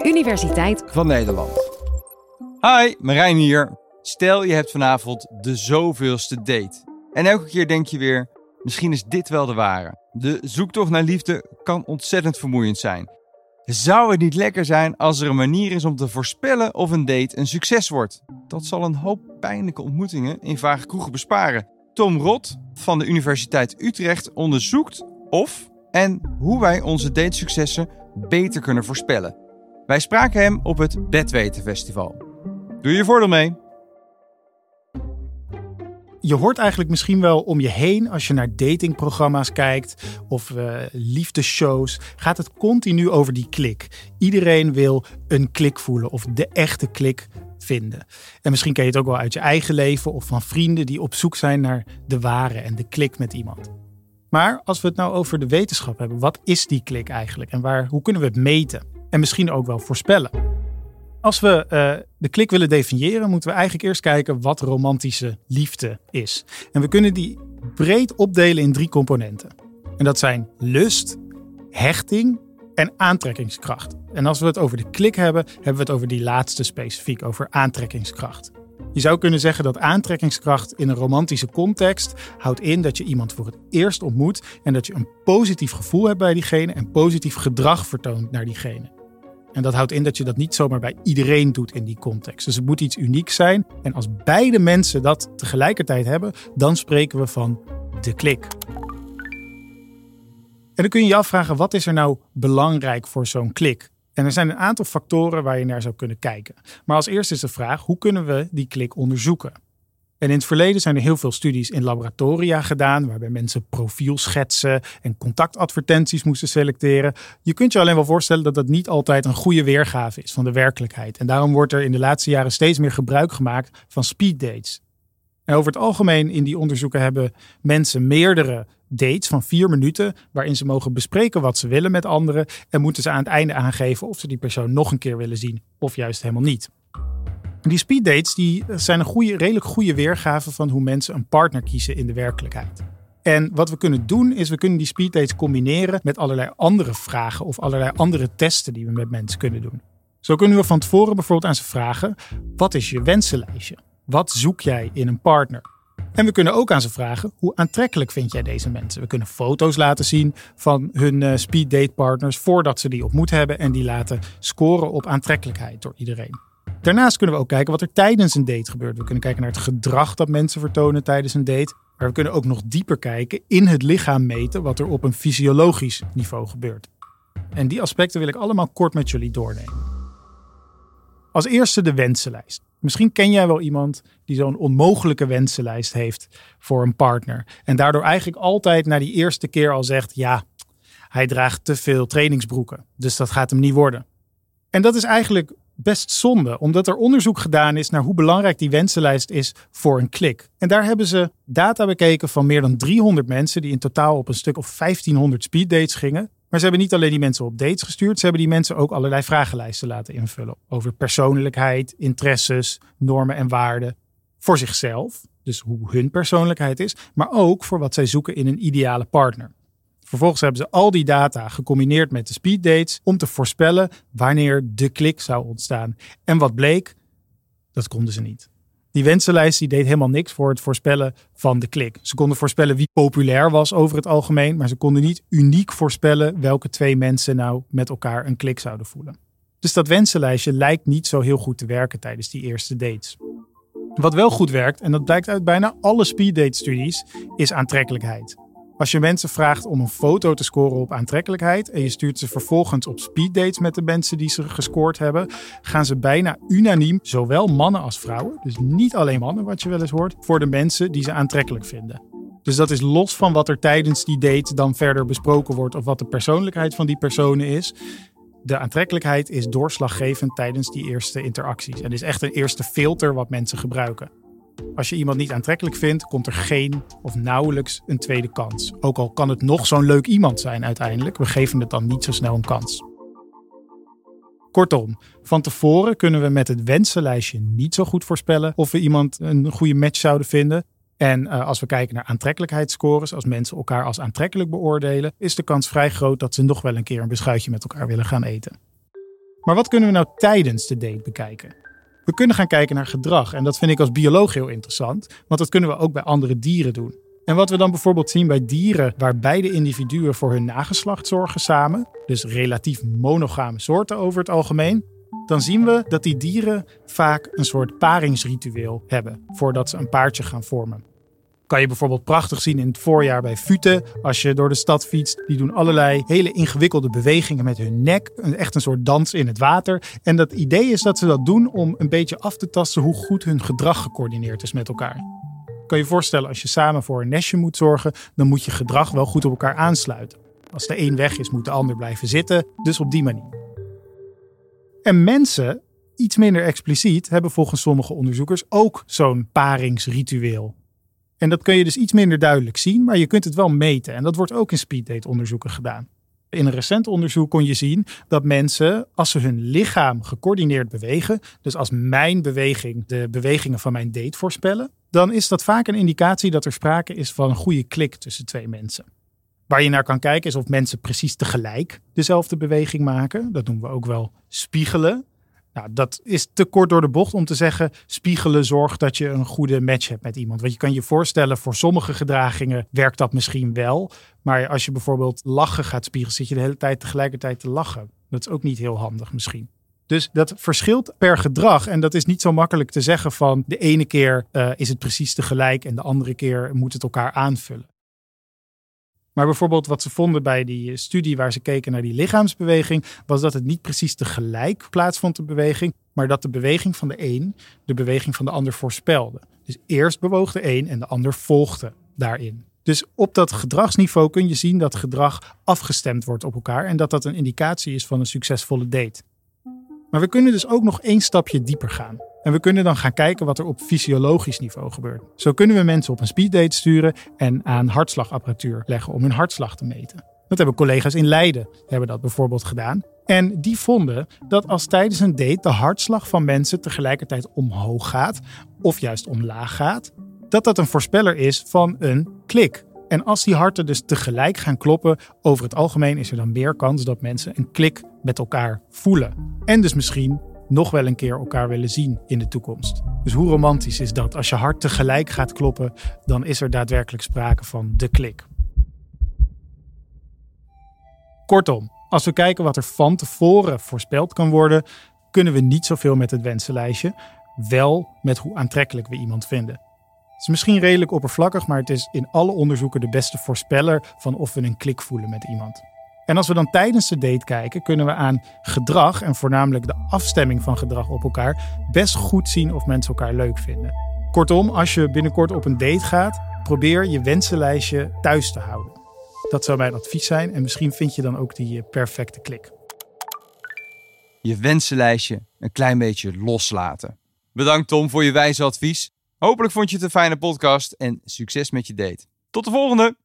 Universiteit van Nederland. Hi, Marijn hier. Stel je hebt vanavond de zoveelste date. En elke keer denk je weer, misschien is dit wel de ware. De zoektocht naar liefde kan ontzettend vermoeiend zijn. Zou het niet lekker zijn als er een manier is om te voorspellen of een date een succes wordt? Dat zal een hoop pijnlijke ontmoetingen in vage kroegen besparen. Tom Rot van de Universiteit Utrecht onderzoekt of en hoe wij onze datesuccessen beter kunnen voorspellen. Wij spraken hem op het Bedweten Festival. Doe je voordeel mee! je hoort eigenlijk misschien wel om je heen als je naar datingprogramma's kijkt of uh, liefdeshows. Gaat het continu over die klik. Iedereen wil een klik voelen of de echte klik vinden. En misschien ken je het ook wel uit je eigen leven of van vrienden die op zoek zijn naar de ware en de klik met iemand. Maar als we het nou over de wetenschap hebben, wat is die klik eigenlijk en waar, hoe kunnen we het meten? En misschien ook wel voorspellen. Als we uh, de klik willen definiëren, moeten we eigenlijk eerst kijken wat romantische liefde is. En we kunnen die breed opdelen in drie componenten. En dat zijn lust, hechting en aantrekkingskracht. En als we het over de klik hebben, hebben we het over die laatste specifiek, over aantrekkingskracht. Je zou kunnen zeggen dat aantrekkingskracht in een romantische context houdt in dat je iemand voor het eerst ontmoet en dat je een positief gevoel hebt bij diegene en positief gedrag vertoont naar diegene. En dat houdt in dat je dat niet zomaar bij iedereen doet in die context. Dus het moet iets unieks zijn. En als beide mensen dat tegelijkertijd hebben, dan spreken we van de klik. En dan kun je je afvragen, wat is er nou belangrijk voor zo'n klik? En er zijn een aantal factoren waar je naar zou kunnen kijken. Maar als eerste is de vraag, hoe kunnen we die klik onderzoeken? En in het verleden zijn er heel veel studies in laboratoria gedaan, waarbij mensen profielschetsen en contactadvertenties moesten selecteren. Je kunt je alleen wel voorstellen dat dat niet altijd een goede weergave is van de werkelijkheid. En daarom wordt er in de laatste jaren steeds meer gebruik gemaakt van speeddates. En over het algemeen in die onderzoeken hebben mensen meerdere dates van vier minuten, waarin ze mogen bespreken wat ze willen met anderen en moeten ze aan het einde aangeven of ze die persoon nog een keer willen zien of juist helemaal niet. Die speeddates die zijn een goede, redelijk goede weergave van hoe mensen een partner kiezen in de werkelijkheid. En wat we kunnen doen is we kunnen die speeddates combineren met allerlei andere vragen of allerlei andere testen die we met mensen kunnen doen. Zo kunnen we van tevoren bijvoorbeeld aan ze vragen: wat is je wensenlijstje? Wat zoek jij in een partner? En we kunnen ook aan ze vragen: hoe aantrekkelijk vind jij deze mensen? We kunnen foto's laten zien van hun uh, speeddate partners voordat ze die ontmoet hebben en die laten scoren op aantrekkelijkheid door iedereen. Daarnaast kunnen we ook kijken wat er tijdens een date gebeurt. We kunnen kijken naar het gedrag dat mensen vertonen tijdens een date. Maar we kunnen ook nog dieper kijken in het lichaam meten wat er op een fysiologisch niveau gebeurt. En die aspecten wil ik allemaal kort met jullie doornemen. Als eerste de wensenlijst. Misschien ken jij wel iemand die zo'n onmogelijke wensenlijst heeft voor een partner. En daardoor eigenlijk altijd na die eerste keer al zegt: ja, hij draagt te veel trainingsbroeken. Dus dat gaat hem niet worden. En dat is eigenlijk best zonde, omdat er onderzoek gedaan is naar hoe belangrijk die wensenlijst is voor een klik. En daar hebben ze data bekeken van meer dan 300 mensen die in totaal op een stuk of 1500 speeddates gingen. Maar ze hebben niet alleen die mensen op dates gestuurd, ze hebben die mensen ook allerlei vragenlijsten laten invullen over persoonlijkheid, interesses, normen en waarden voor zichzelf, dus hoe hun persoonlijkheid is, maar ook voor wat zij zoeken in een ideale partner. Vervolgens hebben ze al die data gecombineerd met de speeddates om te voorspellen wanneer de klik zou ontstaan. En wat bleek? Dat konden ze niet. Die wensenlijst die deed helemaal niks voor het voorspellen van de klik. Ze konden voorspellen wie populair was over het algemeen, maar ze konden niet uniek voorspellen welke twee mensen nou met elkaar een klik zouden voelen. Dus dat wensenlijstje lijkt niet zo heel goed te werken tijdens die eerste dates. Wat wel goed werkt, en dat blijkt uit bijna alle speeddate-studies, is aantrekkelijkheid. Als je mensen vraagt om een foto te scoren op aantrekkelijkheid en je stuurt ze vervolgens op speeddates met de mensen die ze gescoord hebben, gaan ze bijna unaniem, zowel mannen als vrouwen, dus niet alleen mannen wat je wel eens hoort, voor de mensen die ze aantrekkelijk vinden. Dus dat is los van wat er tijdens die date dan verder besproken wordt of wat de persoonlijkheid van die personen is. De aantrekkelijkheid is doorslaggevend tijdens die eerste interacties en is echt een eerste filter wat mensen gebruiken. Als je iemand niet aantrekkelijk vindt, komt er geen of nauwelijks een tweede kans. Ook al kan het nog zo'n leuk iemand zijn uiteindelijk, we geven het dan niet zo snel een kans. Kortom, van tevoren kunnen we met het wensenlijstje niet zo goed voorspellen of we iemand een goede match zouden vinden. En uh, als we kijken naar aantrekkelijkheidsscores, als mensen elkaar als aantrekkelijk beoordelen, is de kans vrij groot dat ze nog wel een keer een beschuitje met elkaar willen gaan eten. Maar wat kunnen we nou tijdens de date bekijken? We kunnen gaan kijken naar gedrag en dat vind ik als bioloog heel interessant, want dat kunnen we ook bij andere dieren doen. En wat we dan bijvoorbeeld zien bij dieren waar beide individuen voor hun nageslacht zorgen samen, dus relatief monogame soorten over het algemeen, dan zien we dat die dieren vaak een soort paringsritueel hebben voordat ze een paardje gaan vormen. Kan je bijvoorbeeld prachtig zien in het voorjaar bij futen. Als je door de stad fietst, die doen allerlei hele ingewikkelde bewegingen met hun nek. Echt een soort dans in het water. En dat idee is dat ze dat doen om een beetje af te tasten hoe goed hun gedrag gecoördineerd is met elkaar. Kan je voorstellen, als je samen voor een nestje moet zorgen, dan moet je gedrag wel goed op elkaar aansluiten. Als de een weg is, moet de ander blijven zitten. Dus op die manier. En mensen, iets minder expliciet, hebben volgens sommige onderzoekers ook zo'n paringsritueel. En dat kun je dus iets minder duidelijk zien, maar je kunt het wel meten. En dat wordt ook in speeddate onderzoeken gedaan. In een recent onderzoek kon je zien dat mensen, als ze hun lichaam gecoördineerd bewegen, dus als mijn beweging de bewegingen van mijn date voorspellen, dan is dat vaak een indicatie dat er sprake is van een goede klik tussen twee mensen. Waar je naar kan kijken is of mensen precies tegelijk dezelfde beweging maken. Dat noemen we ook wel spiegelen. Nou, dat is te kort door de bocht om te zeggen: spiegelen zorgt dat je een goede match hebt met iemand. Want je kan je voorstellen, voor sommige gedragingen werkt dat misschien wel. Maar als je bijvoorbeeld lachen gaat spiegelen, zit je de hele tijd tegelijkertijd te lachen. Dat is ook niet heel handig misschien. Dus dat verschilt per gedrag. En dat is niet zo makkelijk te zeggen van de ene keer uh, is het precies tegelijk en de andere keer moet het elkaar aanvullen. Maar bijvoorbeeld wat ze vonden bij die studie waar ze keken naar die lichaamsbeweging, was dat het niet precies tegelijk plaatsvond, de beweging, maar dat de beweging van de een de beweging van de ander voorspelde. Dus eerst bewoog de een en de ander volgde daarin. Dus op dat gedragsniveau kun je zien dat gedrag afgestemd wordt op elkaar en dat dat een indicatie is van een succesvolle date. Maar we kunnen dus ook nog één stapje dieper gaan. En we kunnen dan gaan kijken wat er op fysiologisch niveau gebeurt. Zo kunnen we mensen op een speeddate sturen en aan hartslagapparatuur leggen om hun hartslag te meten. Dat hebben collega's in Leiden hebben dat bijvoorbeeld gedaan. En die vonden dat als tijdens een date de hartslag van mensen tegelijkertijd omhoog gaat of juist omlaag gaat, dat dat een voorspeller is van een klik. En als die harten dus tegelijk gaan kloppen, over het algemeen is er dan meer kans dat mensen een klik met elkaar voelen. En dus misschien nog wel een keer elkaar willen zien in de toekomst. Dus hoe romantisch is dat? Als je hart tegelijk gaat kloppen, dan is er daadwerkelijk sprake van de klik. Kortom, als we kijken wat er van tevoren voorspeld kan worden, kunnen we niet zoveel met het wensenlijstje, wel met hoe aantrekkelijk we iemand vinden. Het is misschien redelijk oppervlakkig, maar het is in alle onderzoeken de beste voorspeller van of we een klik voelen met iemand. En als we dan tijdens de date kijken, kunnen we aan gedrag en voornamelijk de afstemming van gedrag op elkaar best goed zien of mensen elkaar leuk vinden. Kortom, als je binnenkort op een date gaat, probeer je wensenlijstje thuis te houden. Dat zou mijn advies zijn en misschien vind je dan ook die eh, perfecte klik. Je wensenlijstje een klein beetje loslaten. Bedankt Tom voor je wijze advies. Hopelijk vond je het een fijne podcast en succes met je date. Tot de volgende!